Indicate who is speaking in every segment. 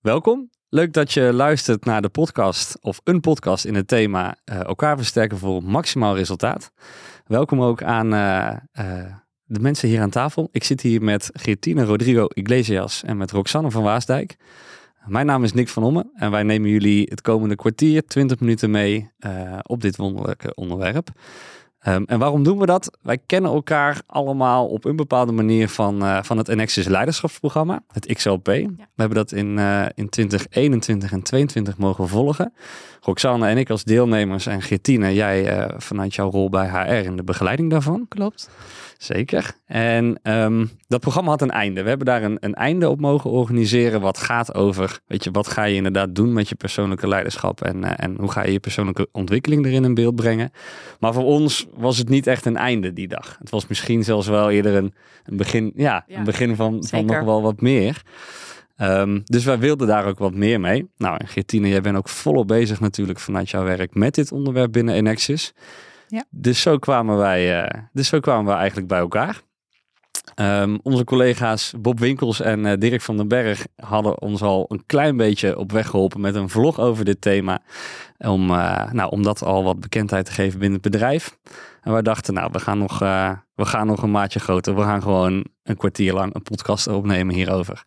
Speaker 1: Welkom. Leuk dat je luistert naar de podcast of een podcast in het thema uh, elkaar versterken voor maximaal resultaat. Welkom ook aan uh, uh, de mensen hier aan tafel. Ik zit hier met Geertine Rodrigo Iglesias en met Roxanne van Waasdijk. Mijn naam is Nick van Omme en wij nemen jullie het komende kwartier, 20 minuten mee op dit wonderlijke onderwerp. Um, en waarom doen we dat? Wij kennen elkaar allemaal op een bepaalde manier van, uh, van het Enexis Leiderschapsprogramma, het XLP. Ja. We hebben dat in, uh, in 2021 en 2022 mogen volgen. Roxanne en ik als deelnemers en Geertine, jij uh, vanuit jouw rol bij HR in de begeleiding daarvan.
Speaker 2: Klopt.
Speaker 1: Zeker. En um, dat programma had een einde. We hebben daar een, een einde op mogen organiseren. Wat gaat over, weet je, wat ga je inderdaad doen met je persoonlijke leiderschap en, en hoe ga je je persoonlijke ontwikkeling erin in beeld brengen. Maar voor ons was het niet echt een einde die dag. Het was misschien zelfs wel eerder een, een begin, ja, ja, een begin van, van nog wel wat meer. Um, dus wij wilden daar ook wat meer mee. Nou, en Geertine, jij bent ook volop bezig natuurlijk vanuit jouw werk met dit onderwerp binnen Enexis. Ja. Dus, zo kwamen wij, uh, dus zo kwamen we eigenlijk bij elkaar. Um, onze collega's Bob Winkels en uh, Dirk van den Berg hadden ons al een klein beetje op weg geholpen met een vlog over dit thema. Om, uh, nou, om dat al wat bekendheid te geven binnen het bedrijf. En wij dachten, nou, we gaan nog, uh, we gaan nog een maatje groter. We gaan gewoon een kwartier lang een podcast opnemen hierover.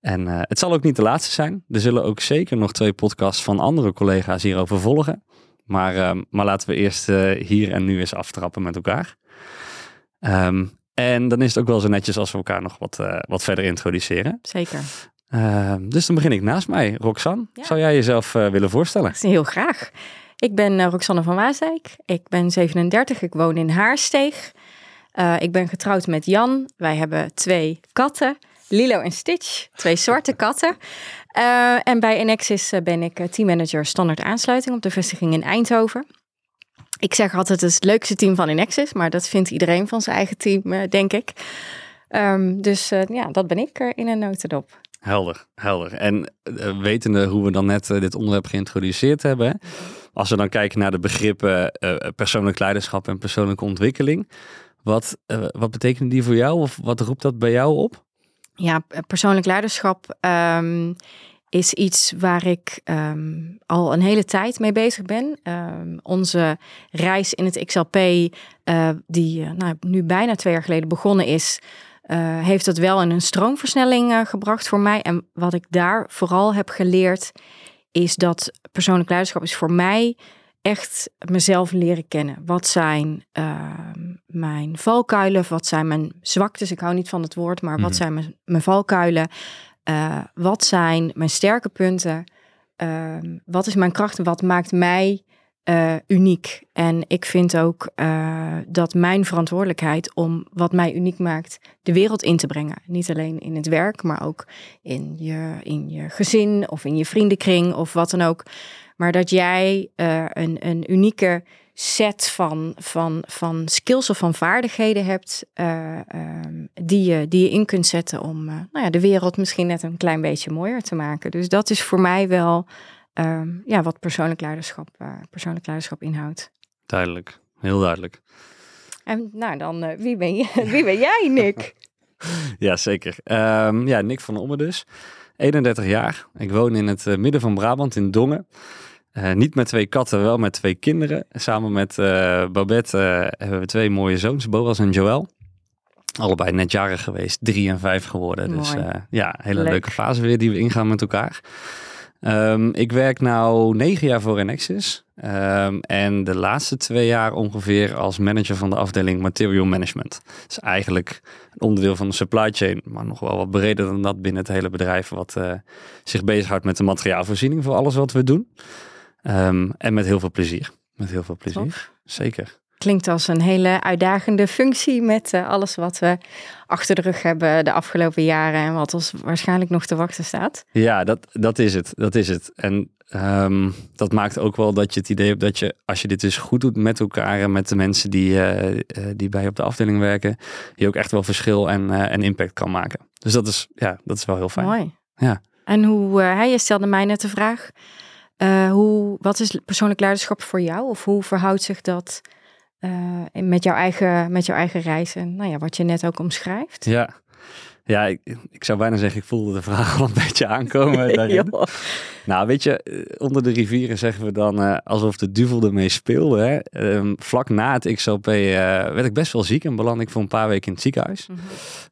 Speaker 1: En het zal ook niet de laatste zijn. Er zullen ook zeker nog twee podcasts van andere collega's hierover volgen. Maar, um, maar laten we eerst hier en nu eens aftrappen met elkaar. Um, en dan is het ook wel zo netjes als we elkaar nog wat, uh, wat verder introduceren.
Speaker 2: Zeker.
Speaker 1: Uh, dus dan begin ik naast mij. Roxanne, ja. zou jij jezelf uh, willen voorstellen?
Speaker 2: Heel graag. Ik ben Roxanne van Waasdijk. Ik ben 37. Ik woon in Haarsteeg. ik ben getrouwd met Jan. Wij hebben twee katten. Lilo en Stitch, twee zwarte katten. En bij Enexis ben ik teammanager standaard aansluiting op de vestiging in Eindhoven. Ik zeg altijd het, is het leukste team van Enexis, maar dat vindt iedereen van zijn eigen team, uh, denk ik. Um, dus uh, ja, dat ben ik in een notendop.
Speaker 1: Helder, helder. En wetende hoe we dan net dit onderwerp geïntroduceerd hebben, als we dan kijken naar de begrippen persoonlijk leiderschap en persoonlijke ontwikkeling, wat, wat betekenen die voor jou of wat roept dat bij jou op?
Speaker 2: Ja, persoonlijk leiderschap um, is iets waar ik um, al een hele tijd mee bezig ben. Um, onze reis in het XLP, uh, die uh, nou, nu bijna twee jaar geleden begonnen is, uh, heeft dat wel in een stroomversnelling gebracht voor mij. En wat ik daar vooral heb geleerd, is dat persoonlijk leiderschap is voor mij echt mezelf leren kennen. Wat zijn uh, mijn valkuilen? Wat zijn mijn zwaktes? Ik hou niet van het woord, maar mm -hmm. wat zijn mijn, mijn valkuilen? Uh, wat zijn mijn sterke punten? Uh, wat is mijn kracht wat maakt mij uh, uniek? En ik vind ook dat mijn verantwoordelijkheid om wat mij uniek maakt, de wereld in te brengen. Niet alleen in het werk, maar ook in je, in je gezin of in je vriendenkring of wat dan ook. Maar dat jij een, een unieke set van, van, van skills of van vaardigheden hebt uh, um, die, je, die je in kunt zetten om uh, nou ja, de wereld misschien net een klein beetje mooier te maken. Dus dat is voor mij wel um, ja, wat persoonlijk leiderschap, persoonlijk leiderschap inhoudt.
Speaker 1: Duidelijk, heel duidelijk.
Speaker 2: En nou dan, wie, ben je, wie ben jij, Nick?
Speaker 1: ja, zeker. Um, ja, Nick van Omme dus. 31 jaar. Ik woon in het midden van Brabant in Dongen. Uh, niet met twee katten, wel met twee kinderen. Samen met uh, Babette uh, hebben we twee mooie zoons, Boas en Joël. Allebei net jarig geweest, drie en vijf geworden. Mooi. Dus ja, hele Leuk. leuke fase weer die we ingaan met elkaar. Um, ik werk nu negen jaar voor Enexis. Um, en de laatste twee jaar ongeveer als manager van de afdeling Material Management. Dat is eigenlijk een onderdeel van de supply chain, maar nog wel wat breder dan dat binnen het hele bedrijf. Wat zich bezighoudt met de materiaalvoorziening voor alles wat we doen. Um, en met heel veel plezier. Met heel veel plezier. Zeker.
Speaker 2: Klinkt als een hele uitdagende functie met uh, alles wat we achter de rug hebben de afgelopen jaren en wat ons waarschijnlijk nog te wachten staat.
Speaker 1: Ja, dat, dat is het. Dat is het. En um, dat maakt ook wel dat je het idee hebt dat je, als je dit dus goed doet met elkaar en met de mensen die, uh, uh, die bij je op de afdeling werken, je ook echt wel verschil en, en impact kan maken. Dus dat is, ja, dat is wel heel fijn.
Speaker 2: Mooi.
Speaker 1: Ja.
Speaker 2: En hoe, hij je stelde mij net de vraag, uh, hoe, wat is persoonlijk leiderschap voor jou? Of hoe verhoudt zich dat uh, met, jouw eigen, met jouw eigen reis en nou ja, wat je net ook omschrijft?
Speaker 1: Ja, Ja, ik, ik zou bijna zeggen, ik voelde de vraag al een beetje aankomen. daarin. Nou, weet je, eh, onder de rivieren zeggen we dan uh, alsof de duvel ermee speelde. Hè? Um, vlak na het XLP uh, werd ik best wel ziek en beland ik voor een paar weken in het ziekenhuis. Mm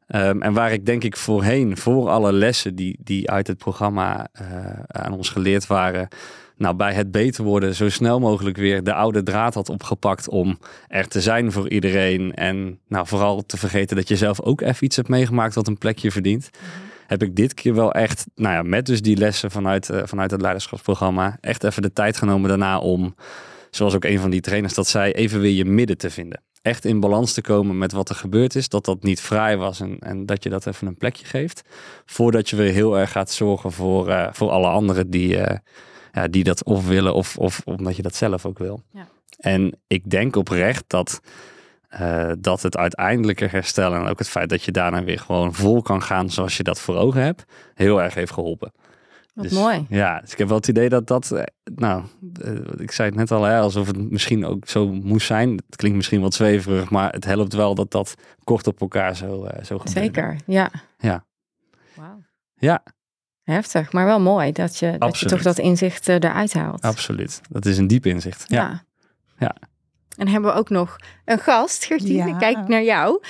Speaker 1: -hmm. um, en waar ik denk ik voorheen, voor alle lessen die, die uit het programma aan ons geleerd waren, nou, bij het beter worden zo snel mogelijk weer de oude draad had opgepakt om er te zijn voor iedereen. En nou, vooral te vergeten dat je zelf ook even iets hebt meegemaakt wat een plekje verdient. -hmm. Heb ik dit keer wel echt, nou ja, met dus die lessen vanuit, uh, vanuit het leiderschapsprogramma, echt even de tijd genomen daarna om, zoals ook een van die trainers dat zei, even weer je midden te vinden. Echt in balans te komen met wat er gebeurd is. Dat dat niet vrij was en, en dat je dat even een plekje geeft. Voordat je weer heel erg gaat zorgen voor, uh, voor alle anderen die, uh, ja, die dat of willen of, of omdat je dat zelf ook wil. Ja. En ik denk oprecht dat, uh, dat het uiteindelijke herstel en ook het feit dat je daarna weer gewoon vol kan gaan zoals je dat voor ogen hebt, heel erg heeft geholpen.
Speaker 2: Wat
Speaker 1: dus,
Speaker 2: mooi.
Speaker 1: Ja, dus ik heb wel het idee dat dat, nou, uh, ik zei het net al, hè, alsof het misschien ook zo moest zijn. Het klinkt misschien wat zweverig, maar het helpt wel dat dat kort op elkaar zo, uh, zo gebeurt.
Speaker 2: Zeker, ja.
Speaker 1: Ja.
Speaker 2: Wauw.
Speaker 1: Ja.
Speaker 2: Heftig, maar wel mooi dat je, dat je toch dat inzicht uh, eruit haalt.
Speaker 1: Absoluut. Dat is een diep inzicht. Ja.
Speaker 2: ja.
Speaker 1: ja.
Speaker 2: En hebben we ook nog een gast, Gertine, ja. kijk naar jou.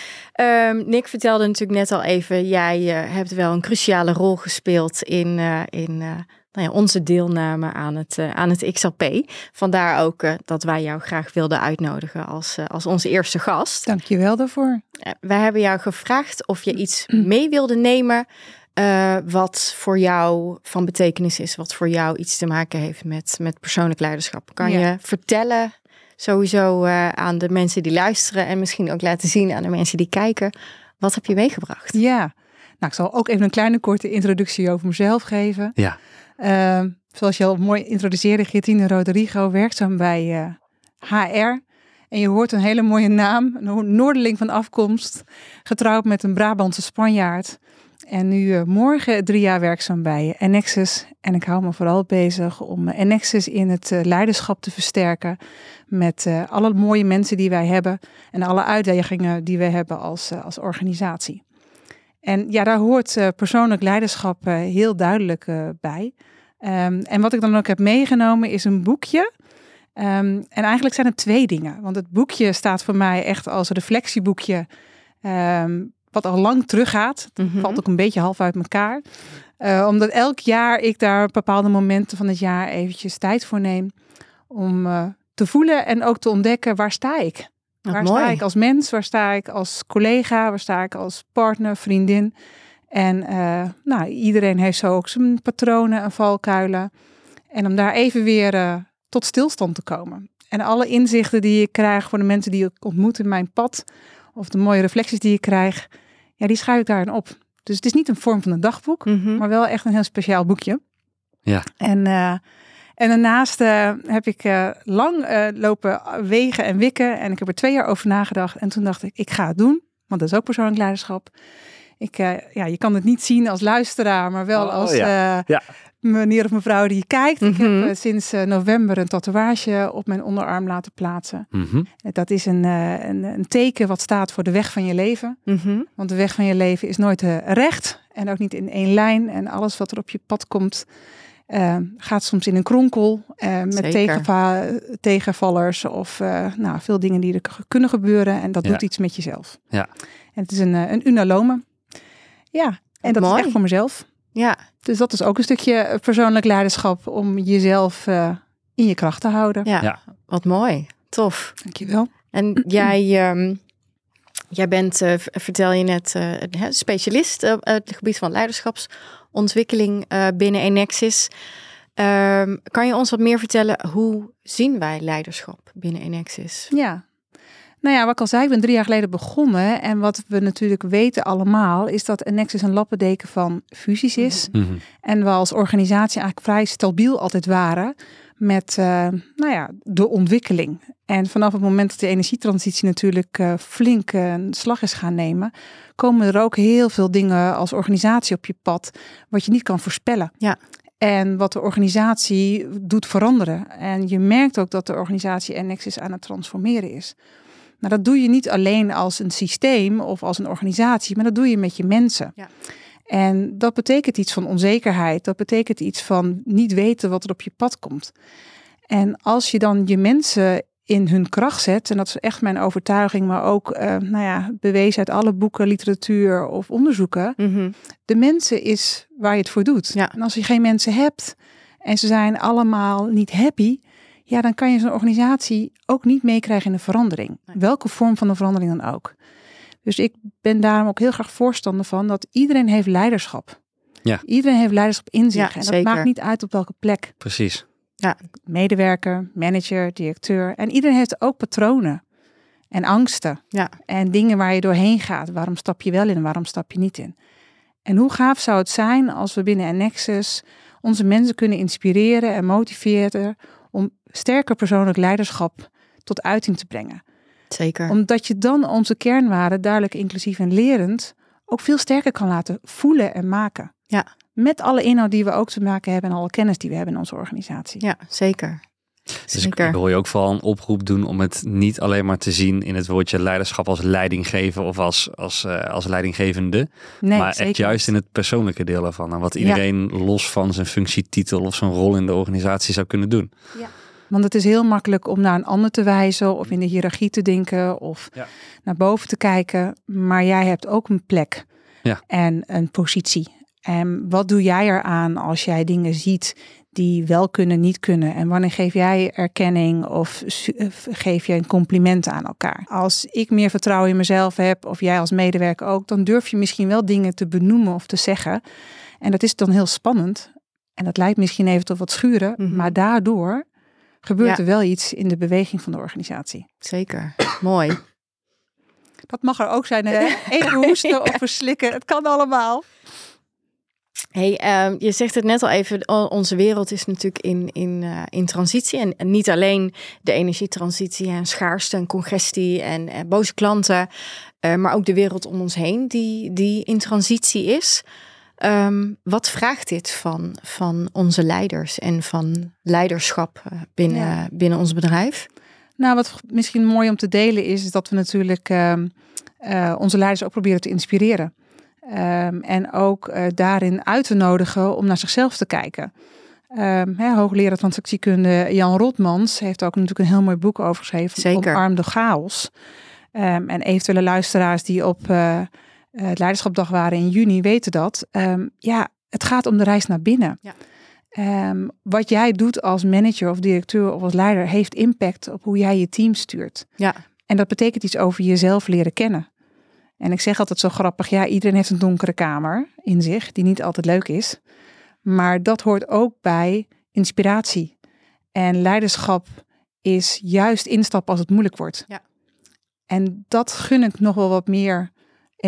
Speaker 2: Um, Nick vertelde natuurlijk net al even, jij uh, hebt wel een cruciale rol gespeeld in, uh, in uh, nou ja, onze deelname aan het, aan het XLP. Vandaar ook dat wij jou graag wilden uitnodigen als, als onze eerste gast.
Speaker 3: Dankjewel daarvoor.
Speaker 2: wij hebben jou gevraagd of je iets mee wilde nemen uh, wat voor jou van betekenis is, wat voor jou iets te maken heeft met, met persoonlijk leiderschap. Kan ja. je vertellen, sowieso uh, aan de mensen die luisteren en misschien ook laten zien aan de mensen die kijken, wat heb je meegebracht?
Speaker 3: Ja, nou ik zal ook even een kleine korte introductie over mezelf geven.
Speaker 1: Ja.
Speaker 3: Uh, zoals je al mooi introduceerde, Geertine Rodrigo, werkzaam bij HR. En je hoort een hele mooie naam, een Noorderling van afkomst, getrouwd met een Brabantse Spanjaard. En nu uh, morgen drie jaar werkzaam bij Annexus. En ik hou me vooral bezig om Annexus in het uh, leiderschap te versterken. Met alle mooie mensen die wij hebben. En alle uitdagingen die we hebben als, als organisatie. En ja, daar hoort persoonlijk leiderschap heel duidelijk bij. Um, en wat ik dan ook heb meegenomen is een boekje. Um, en eigenlijk zijn het twee dingen. Want het boekje staat voor mij echt als reflectieboekje. Um, wat al lang teruggaat.
Speaker 2: Mhm.
Speaker 3: valt ook een beetje half uit elkaar. Uh, omdat elk jaar ik daar bepaalde momenten van het jaar eventjes tijd voor neem. Om uh, te voelen en ook te ontdekken waar sta ik. Waar
Speaker 2: mooi.
Speaker 3: sta ik als mens? Waar sta ik als collega? Waar sta ik als partner, vriendin? En uh, nou, iedereen heeft zo ook zijn patronen en valkuilen. En om daar even weer tot stilstand te komen. En alle inzichten die ik krijg voor de mensen die ik ontmoet in mijn pad, of de mooie reflecties die ik krijg, ja, die schrijf ik daarin op. Dus het is niet een vorm van een dagboek,
Speaker 2: Mhm.
Speaker 3: maar wel echt een heel speciaal boekje.
Speaker 1: Ja.
Speaker 3: En, uh, en daarnaast uh, heb ik uh, lang lopen wegen en wikken. En ik heb er twee jaar over nagedacht. En toen dacht ik, ik ga het doen. Want dat is ook persoonlijk leiderschap. Ik, ja, je kan het niet zien als luisteraar, maar wel
Speaker 1: Oh,
Speaker 3: als
Speaker 1: ja. Ja.
Speaker 3: Meneer of mevrouw die kijkt. Ik
Speaker 2: Mhm.
Speaker 3: heb sinds november een tatoeage op mijn onderarm laten plaatsen.
Speaker 1: Mhm.
Speaker 3: Dat is een, een, een teken wat staat voor de weg van je leven.
Speaker 2: Mhm.
Speaker 3: Want de weg van je leven is nooit uh, recht en ook niet in één lijn. En alles wat er op je pad komt, uh, gaat soms in een kronkel. Uh, met tegenva tegenvallers of nou, veel dingen die er kunnen gebeuren. En dat
Speaker 1: Ja.
Speaker 3: doet iets met jezelf.
Speaker 1: Ja.
Speaker 3: En het is een, eh, een unalome. Ja, en dat
Speaker 2: Mooi.
Speaker 3: is echt voor mezelf.
Speaker 2: Ja,
Speaker 3: Dus dat is ook een stukje persoonlijk leiderschap om jezelf uh, in je kracht te houden.
Speaker 2: ja.
Speaker 1: Ja.
Speaker 2: wat mooi. Tof.
Speaker 3: Dankjewel.
Speaker 2: En jij, um, jij bent, uh, vertel je net, uh, specialist op het gebied van leiderschapsontwikkeling uh, binnen Enexis. Um, kan je ons wat meer vertellen, hoe zien wij leiderschap binnen Enexis?
Speaker 3: Ja. Nou ja, wat ik al zei, ik ben drie jaar geleden begonnen. En wat we natuurlijk weten allemaal, is dat Nexus een lappendeken van fusies is.
Speaker 1: Mm -hmm.
Speaker 3: En we als organisatie eigenlijk vrij stabiel altijd waren met uh, nou ja, de ontwikkeling. En vanaf het moment dat de energietransitie natuurlijk uh, flink uh, een slag is gaan nemen, komen er ook heel veel dingen als organisatie op je pad wat je niet kan voorspellen.
Speaker 2: Ja.
Speaker 3: En wat de organisatie doet veranderen. En je merkt ook dat de organisatie Nexus aan het transformeren is. Nou, dat doe je niet alleen als een systeem of als een organisatie, maar dat doe je met je mensen.
Speaker 2: Ja.
Speaker 3: En dat betekent iets van onzekerheid. Dat betekent iets van niet weten wat er op je pad komt. En als je dan je mensen in hun kracht zet, en dat is echt mijn overtuiging, maar ook uh, nou ja, bewezen uit alle boeken, literatuur of onderzoeken.
Speaker 2: Mhm.
Speaker 3: De mensen is waar je het voor doet.
Speaker 2: Ja.
Speaker 3: En als je geen mensen hebt en ze zijn allemaal niet happy, ja, dan kan je zo'n organisatie ook niet meekrijgen in de verandering.
Speaker 2: Nee.
Speaker 3: Welke vorm van de verandering dan ook. Dus ik ben daarom ook heel graag voorstander van dat iedereen heeft leiderschap.
Speaker 1: Ja.
Speaker 3: Iedereen heeft leiderschap in zich.
Speaker 2: Ja,
Speaker 3: en dat
Speaker 2: zeker.
Speaker 3: maakt niet uit op welke plek.
Speaker 1: Precies.
Speaker 3: Medewerker, manager, directeur. En iedereen heeft ook patronen en angsten.
Speaker 2: Ja.
Speaker 3: En dingen waar je doorheen gaat. Waarom stap je wel in en waarom stap je niet in? En hoe gaaf zou het zijn als we binnen Annexus onze mensen kunnen inspireren en motiveren om sterker persoonlijk leiderschap tot uiting te brengen.
Speaker 2: Zeker.
Speaker 3: Omdat je dan onze kernwaarden, duidelijk inclusief en lerend, ook veel sterker kan laten voelen en maken.
Speaker 2: Ja.
Speaker 3: Met alle inhoud die we ook te maken hebben en alle kennis die we hebben in onze organisatie.
Speaker 2: Ja, zeker.
Speaker 1: Dus ik, wil je ook vooral een oproep doen om het niet alleen maar te zien in het woordje leiderschap als leidinggeven of als, als, eh, als leidinggevende.
Speaker 3: Nee,
Speaker 1: maar
Speaker 3: zeker
Speaker 1: echt juist in het persoonlijke deel ervan. En wat iedereen los van zijn functietitel of zijn rol in de organisatie zou kunnen doen.
Speaker 3: Want het is heel makkelijk om naar een ander te wijzen of in de hiërarchie te denken of
Speaker 1: Ja.
Speaker 3: naar boven te kijken. Maar jij hebt ook een plek
Speaker 1: Ja.
Speaker 3: en een positie. En wat doe jij eraan als jij dingen ziet die wel kunnen, niet kunnen? En wanneer geef jij erkenning of geef je een compliment aan elkaar? Als ik meer vertrouwen in mezelf heb of jij als medewerker ook, dan durf je misschien wel dingen te benoemen of te zeggen. En dat is dan heel spannend. En dat lijkt misschien even tot wat schuren,
Speaker 2: Mhm.
Speaker 3: maar daardoor gebeurt
Speaker 2: Ja.
Speaker 3: er wel iets in de beweging van de organisatie.
Speaker 2: Zeker. Mooi.
Speaker 3: Dat mag er ook zijn. Hè? Even hoesten of verslikken. Het kan allemaal.
Speaker 2: Hey, ehm, je zegt het net al even, onze wereld is natuurlijk in, in, eh, in transitie. En, en niet alleen de energietransitie en schaarste en congestie en eh, boze klanten, eh, maar ook de wereld om ons heen die, die in transitie is. Ehm, wat vraagt dit van, van onze leiders en van leiderschap binnen,
Speaker 3: Ja.
Speaker 2: binnen ons bedrijf?
Speaker 3: Nou, wat misschien mooi om te delen is, is dat we natuurlijk ehm, eh, onze leiders ook proberen te inspireren. Ehm, en ook eh, daarin uit te nodigen om naar zichzelf te kijken. Ehm hè, hoogleraar transactiekunde Jan Rotmans heeft ook natuurlijk een heel mooi boek over geschreven.
Speaker 2: Zeker.
Speaker 3: Omarm de chaos. Ehm, en eventuele luisteraars die op eh, eh, het leiderschapdag waren in juni weten dat. Ja, het gaat om de reis naar binnen.
Speaker 2: Ja.
Speaker 3: Wat jij doet als manager of directeur of als leider heeft impact op hoe jij je team stuurt.
Speaker 2: Ja.
Speaker 3: En dat betekent iets over jezelf leren kennen. En ik zeg altijd zo grappig, ja, iedereen heeft een donkere kamer in zich, die niet altijd leuk is. Maar dat hoort ook bij inspiratie. En leiderschap is juist instappen als het moeilijk wordt.
Speaker 2: Ja.
Speaker 3: En dat gun ik nog wel wat meer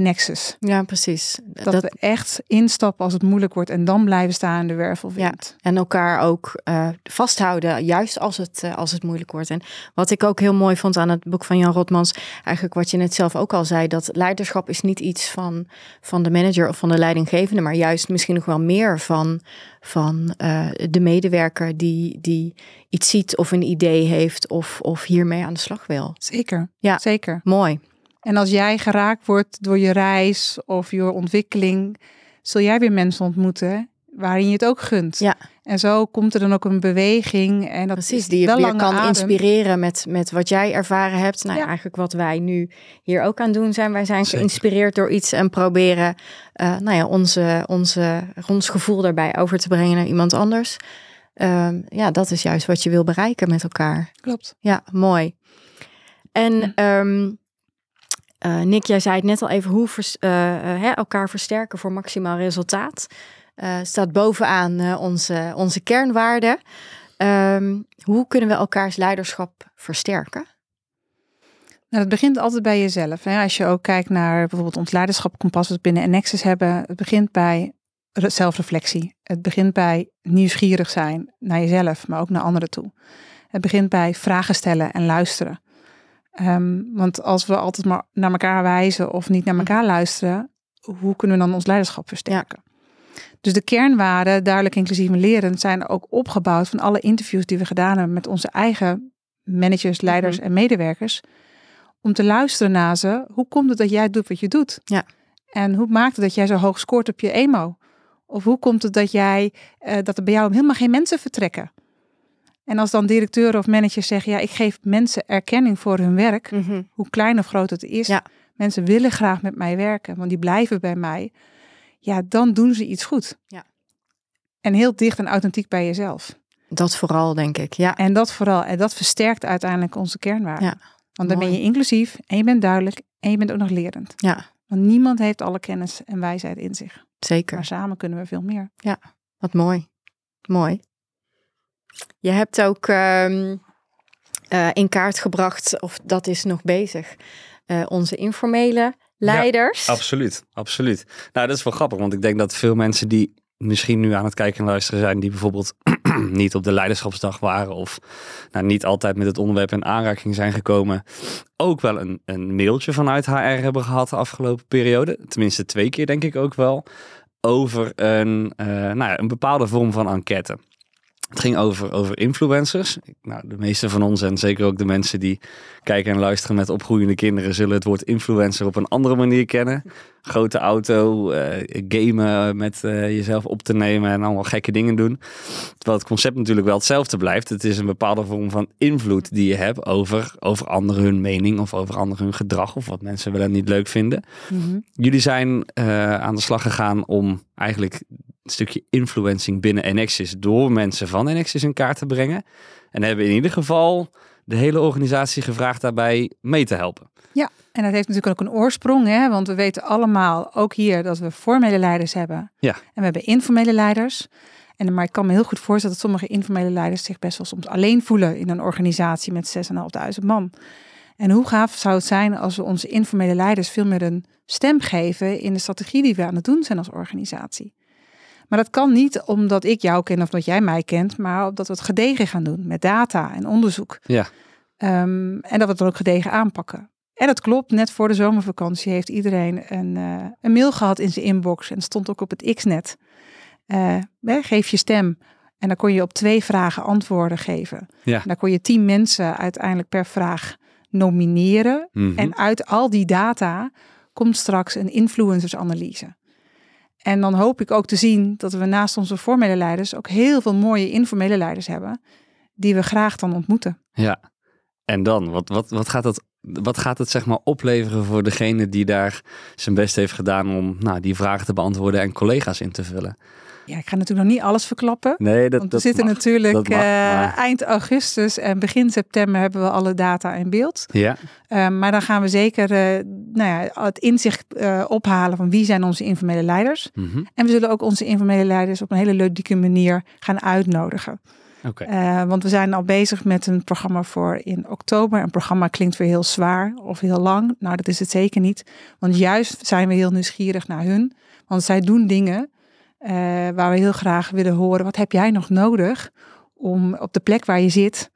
Speaker 3: Nexus.
Speaker 2: Ja, precies.
Speaker 3: Dat, we echt instappen als het moeilijk wordt en dan blijven staan in de wervelwind.
Speaker 2: En elkaar ook eh, vasthouden, juist als het, eh, als het moeilijk wordt. En wat ik ook heel mooi vond aan het boek van Jan Rotmans, eigenlijk wat je net zelf ook al zei, dat leiderschap is niet iets van, van de manager of van de leidinggevende, maar juist misschien nog wel meer van, van eh, de medewerker die, die iets ziet of een idee heeft of, of hiermee aan de slag wil.
Speaker 3: Zeker,
Speaker 2: Ja.
Speaker 3: zeker.
Speaker 2: Mooi.
Speaker 3: En als jij geraakt wordt door je reis of je ontwikkeling, zul jij weer mensen ontmoeten waarin je het ook gunt.
Speaker 2: Ja.
Speaker 3: En zo komt er dan ook een beweging en dat
Speaker 2: Precies,
Speaker 3: is
Speaker 2: die je
Speaker 3: wel
Speaker 2: weer kan
Speaker 3: adem.
Speaker 2: inspireren met, met wat jij ervaren hebt. Nou, ja, eigenlijk wat wij nu hier ook aan doen zijn. Wij zijn
Speaker 1: Zeker.
Speaker 2: geïnspireerd door iets en proberen eh, nou ja, onze, onze, ons gevoel daarbij over te brengen naar iemand anders. Ehm, ja, dat is juist wat je wil bereiken met elkaar.
Speaker 3: Klopt.
Speaker 2: Ja, mooi. En
Speaker 3: Ja.
Speaker 2: ehm, eh, Nick, jij zei het net al even, hoe eh, eh, hè, elkaar versterken voor maximaal resultaat. Eh, staat bovenaan onze, onze kernwaarden. Ehm, hoe kunnen we elkaars leiderschap versterken?
Speaker 3: Nou, het begint altijd bij jezelf. Hè? Als je ook kijkt naar bijvoorbeeld ons leiderschapkompas wat we binnen Nexus hebben. Het begint bij re- zelfreflectie. Het begint bij nieuwsgierig zijn naar jezelf, maar ook naar anderen toe. Het begint bij vragen stellen en luisteren. Ehm, want als we altijd maar naar elkaar wijzen of niet naar elkaar luisteren, hoe kunnen we dan ons leiderschap versterken? Dus de kernwaarden, duidelijk inclusief en lerend, zijn ook opgebouwd van alle interviews die we gedaan hebben met onze eigen managers, leiders
Speaker 2: Mhm.
Speaker 3: en medewerkers om te luisteren naar ze. Hoe komt het dat jij doet wat je doet?
Speaker 2: Ja.
Speaker 3: En hoe maakt het dat jij zo hoog scoort op je emo? Of hoe komt het dat jij eh, dat er bij jou helemaal geen mensen vertrekken? En als dan directeuren of managers zeggen, ja, ik geef mensen erkenning voor hun werk,
Speaker 2: Mhm.
Speaker 3: hoe klein of groot het is.
Speaker 2: Ja.
Speaker 3: Mensen willen graag met mij werken, want die blijven bij mij. Ja, dan doen ze iets goed.
Speaker 2: Ja.
Speaker 3: En heel dicht en authentiek bij jezelf.
Speaker 2: Dat vooral, denk ik. Ja.
Speaker 3: En dat vooral, en dat versterkt uiteindelijk onze kernwaarden.
Speaker 2: Ja,
Speaker 3: Want dan ben je inclusief en je bent duidelijk en je bent ook nog lerend.
Speaker 2: Ja,
Speaker 3: Want niemand heeft alle kennis en wijsheid in zich.
Speaker 2: zeker.
Speaker 3: Maar samen kunnen we veel meer.
Speaker 2: Wat mooi. Mooi. Je hebt ook ehm, eh, in kaart gebracht, of dat is nog bezig, eh, onze informele leiders.
Speaker 1: Absoluut, absoluut. Nou, dat is wel grappig, want ik denk dat veel mensen die misschien nu aan het kijken en luisteren zijn, die bijvoorbeeld niet op de leiderschapsdag waren of nou, niet altijd met het onderwerp in aanraking zijn gekomen, ook wel een, een mailtje vanuit HR hebben gehad de afgelopen periode. Tenminste twee keer denk ik ook wel. Over een, eh, nou ja, een bepaalde vorm van enquête. Het ging over, over influencers. Nou, de meeste van ons en zeker ook de mensen die kijken en luisteren met opgroeiende kinderen zullen het woord influencer op een andere manier kennen. Grote auto, eh, gamen met eh, jezelf op te nemen en allemaal gekke dingen doen. Terwijl het concept natuurlijk wel hetzelfde blijft. Het is een bepaalde vorm van invloed die je hebt over, over anderen hun mening of over anderen hun gedrag of wat mensen wel en niet leuk vinden. Jullie zijn eh, aan de slag gegaan om eigenlijk een stukje influencing binnen Enexis door mensen van Enexis in kaart te brengen. En hebben in ieder geval de hele organisatie gevraagd daarbij mee te helpen.
Speaker 3: En dat heeft natuurlijk ook een oorsprong, hè? want we weten allemaal, ook hier, dat we formele leiders hebben.
Speaker 1: Ja.
Speaker 3: En we hebben informele leiders. En, maar ik kan me heel goed voorstellen dat sommige informele leiders zich best wel soms alleen voelen in een organisatie met 6.500 man. En hoe gaaf zou het zijn als we onze informele leiders veel meer een stem geven in de strategie die we aan het doen zijn als organisatie. Maar dat kan niet omdat ik jou ken of dat jij mij kent, maar omdat we het gedegen gaan doen met data en onderzoek.
Speaker 1: Ja.
Speaker 3: Ehm, en dat we het dan ook gedegen aanpakken. En dat klopt, net voor de zomervakantie heeft iedereen een, eh, een mail gehad in zijn inbox. En het stond ook op het X-net. Eh, geef je stem. En dan kon je op twee vragen antwoorden geven.
Speaker 1: Ja.
Speaker 3: En dan kon je tien mensen uiteindelijk per vraag nomineren.
Speaker 1: Mhm.
Speaker 3: En uit al die data komt straks een influencersanalyse. En dan hoop ik ook te zien dat we naast onze formele leiders ook heel veel mooie informele leiders hebben. Die we graag dan ontmoeten.
Speaker 1: Ja. En dan, wat, wat, wat, gaat dat, wat gaat het zeg maar opleveren voor degene die daar zijn best heeft gedaan om nou, die vragen te beantwoorden en collega's in te vullen?
Speaker 3: Ja, ik ga natuurlijk nog niet alles verklappen.
Speaker 1: Nee, dat,
Speaker 3: Want we
Speaker 1: dat
Speaker 3: zitten
Speaker 1: mag.
Speaker 3: natuurlijk
Speaker 1: Dat mag,
Speaker 3: eh,
Speaker 1: maar-
Speaker 3: eind augustus en begin september hebben we alle data in beeld.
Speaker 1: Ja,
Speaker 3: Eh, maar dan gaan we zeker eh, nou ja, het inzicht eh, ophalen van wie zijn onze informele leiders.
Speaker 1: mhm.
Speaker 3: En we zullen ook onze informele leiders op een hele ludieke manier gaan uitnodigen.
Speaker 1: oké.
Speaker 3: Want we zijn al bezig met een programma voor in oktober. Een programma klinkt weer heel zwaar of heel lang. Nou, dat is het zeker niet. Want juist zijn we heel nieuwsgierig naar hun. Want zij doen dingen eh, waar we heel graag willen horen. Wat heb jij nog nodig om op de plek waar je zit?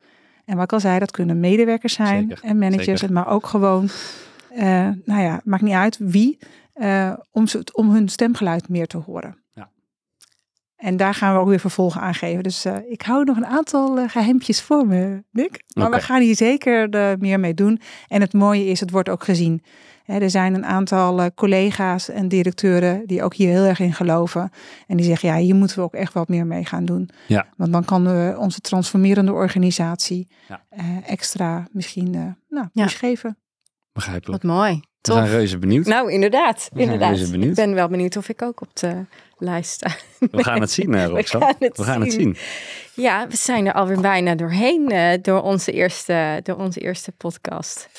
Speaker 3: En wat ik al zei, dat kunnen medewerkers zijn
Speaker 1: Zeker,
Speaker 3: en managers.
Speaker 1: zeker.
Speaker 3: Maar ook gewoon, eh, nou ja, maakt niet uit wie. eh, om, om hun stemgeluid meer te horen.
Speaker 1: Ja.
Speaker 3: En daar gaan we ook weer vervolgen aan geven. Dus ik hou nog een aantal geheimpjes voor me, Nick. Maar we gaan hier zeker meer mee doen. En het mooie is, het wordt ook gezien. Hè, er zijn een aantal eh, collega's en directeuren die ook hier heel erg in geloven. En die zeggen, ja, hier moeten we ook echt wat meer mee gaan doen.
Speaker 1: Ja.
Speaker 3: Want dan kan we onze transformerende organisatie
Speaker 1: Ja.
Speaker 3: eh, extra misschien eh nou,
Speaker 2: Ja.
Speaker 3: geven.
Speaker 1: Begrijpelijk.
Speaker 2: Wat mooi.
Speaker 1: We zijn
Speaker 2: Tof.
Speaker 1: reuze benieuwd.
Speaker 2: Nou, inderdaad. Inderdaad.
Speaker 1: reuze benieuwd.
Speaker 2: Ik ben wel benieuwd of ik ook op de lijst sta.
Speaker 1: We gaan het zien, eh,
Speaker 2: We
Speaker 1: Roxanne.
Speaker 2: gaan het
Speaker 1: We gaan het
Speaker 2: zien. Ja, we zijn er alweer bijna doorheen eh, door, onze eerste, door onze eerste podcast.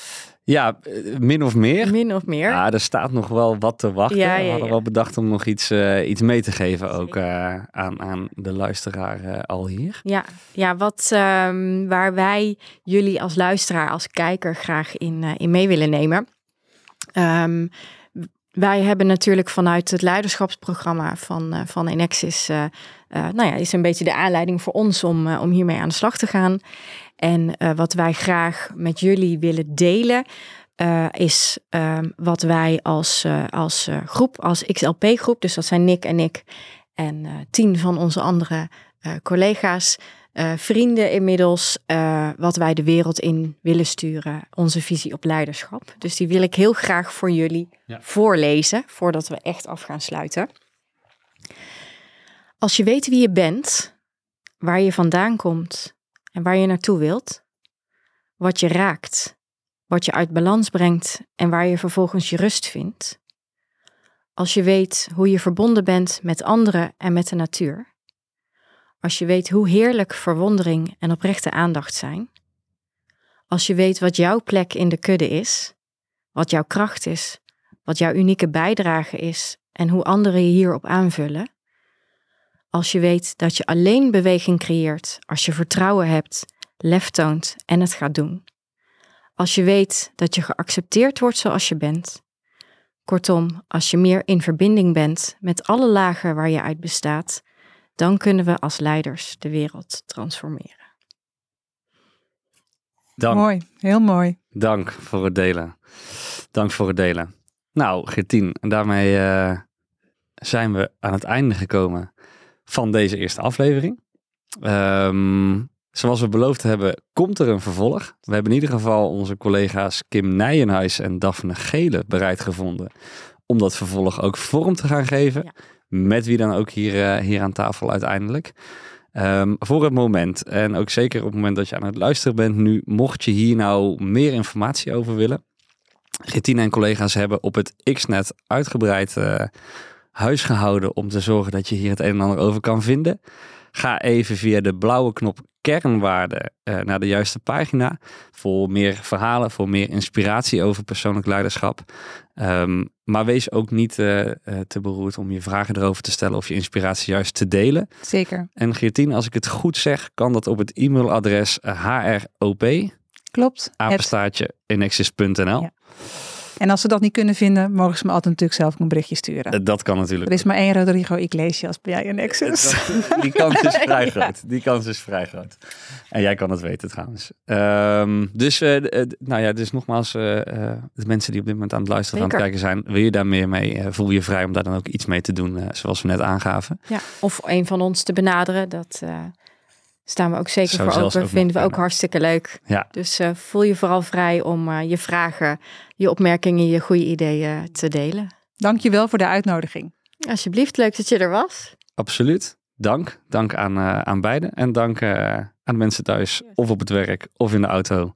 Speaker 1: Ja, eh, min of meer.
Speaker 2: Min of meer.
Speaker 1: Ja, er staat nog wel wat te wachten.
Speaker 2: Ja, ja,
Speaker 1: We hadden wel bedacht om nog iets, eh, iets mee te geven ook eh, aan, aan de luisteraar al hier.
Speaker 2: Ja, ja wat, ehm, waar wij jullie als luisteraar, als kijker graag in, in mee willen nemen. Ehm, wij hebben natuurlijk vanuit het leiderschapsprogramma van, eh, van Enexis, eh, eh, nou ja, is een beetje de aanleiding voor ons om, om hiermee aan de slag te gaan. En wat wij graag met jullie willen delen, is ehm, wat wij als, als groep, als XLP-groep, dus dat zijn Nick en ik en tien van onze andere collega's, eh, vrienden inmiddels, eh, wat wij de wereld in willen sturen, onze visie op leiderschap. Dus die wil ik heel graag voor jullie
Speaker 1: Ja.
Speaker 2: voorlezen, voordat we echt af gaan sluiten. Als je weet wie je bent, waar je vandaan komt en waar je naartoe wilt, wat je raakt, wat je uit balans brengt en waar je vervolgens je rust vindt. Als je weet hoe je verbonden bent met anderen en met de natuur. Als je weet hoe heerlijk verwondering en oprechte aandacht zijn. Als je weet wat jouw plek in de kudde is, wat jouw kracht is, wat jouw unieke bijdrage is en hoe anderen je hierop aanvullen. Als je weet dat je alleen beweging creëert als je vertrouwen hebt, lef toont en het gaat doen. Als je weet dat je geaccepteerd wordt zoals je bent. Kortom, als je meer in verbinding bent met alle lagen waar je uit bestaat, dan kunnen we als leiders de wereld transformeren.
Speaker 1: Dank,
Speaker 3: Mooi, heel mooi.
Speaker 1: dank voor het delen. Dank voor het delen. Nou, Gertien, en daarmee eh, zijn we aan het einde gekomen van deze eerste aflevering. Ehm, zoals we beloofd hebben, komt er een vervolg. We hebben in ieder geval onze collega's Kim Nijenhuis en Daphne Gele bereid gevonden om dat vervolg ook vorm te gaan geven.
Speaker 2: Ja.
Speaker 1: Met wie dan ook hier, eh, hier aan tafel uiteindelijk. Ehm, voor het moment, en ook zeker op het moment dat je aan het luisteren bent nu, mocht je hier nou meer informatie over willen. Getine en collega's hebben op het Xnet uitgebreid eh, huis gehouden om te zorgen dat je hier het een en ander over kan vinden. Ga even via de blauwe knop kernwaarden eh, naar de juiste pagina voor meer verhalen, voor meer inspiratie over persoonlijk leiderschap. Ehm, maar wees ook niet eh, eh, te beroerd om je vragen erover te stellen of je inspiratie juist te delen.
Speaker 3: Zeker.
Speaker 1: En Geertien, als ik het goed zeg, kan dat op het e-mailadres eh, hrop,
Speaker 3: Klopt. Het-
Speaker 1: apenstaartje.
Speaker 3: Ja. En als ze dat niet kunnen vinden, mogen ze me altijd natuurlijk zelf een berichtje sturen.
Speaker 1: Eh, Dat kan natuurlijk.
Speaker 3: Er is maar één Rodrigo Iglesias bij jij en Nexus.
Speaker 1: Dat- die kans is vrij
Speaker 3: Ja.
Speaker 1: groot. Die kans is vrij groot. En jij kan het weten trouwens. Ehm, dus, eh, eh, nou ja, dus nogmaals, eh, eh, de mensen die op dit moment aan het luisteren, aan het kijken zijn, wil je daar meer mee? eh, voel je vrij om daar dan ook iets mee te doen, eh, zoals we net aangaven.
Speaker 2: Ja, of een van ons te benaderen, dat eh, staan we ook zeker
Speaker 1: Zou
Speaker 2: voor open. Vinden we ook hartstikke leuk.
Speaker 1: Ja.
Speaker 2: Dus eh, voel je vooral vrij om eh, je vragen, je opmerkingen, je goede ideeën te delen.
Speaker 3: Dankjewel voor de uitnodiging.
Speaker 2: Alsjeblieft, leuk dat je er was.
Speaker 1: Absoluut. Dank. Dank aan, eh, aan beiden. En dank eh, aan de mensen thuis, of op het werk, of in de auto.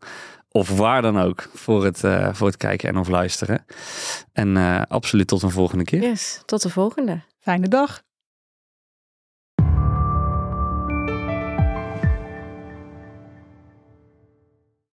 Speaker 1: Of waar dan ook, voor het, eh, voor het kijken en of luisteren. En eh, absoluut tot een volgende keer.
Speaker 2: Yes, tot de volgende.
Speaker 3: Fijne dag.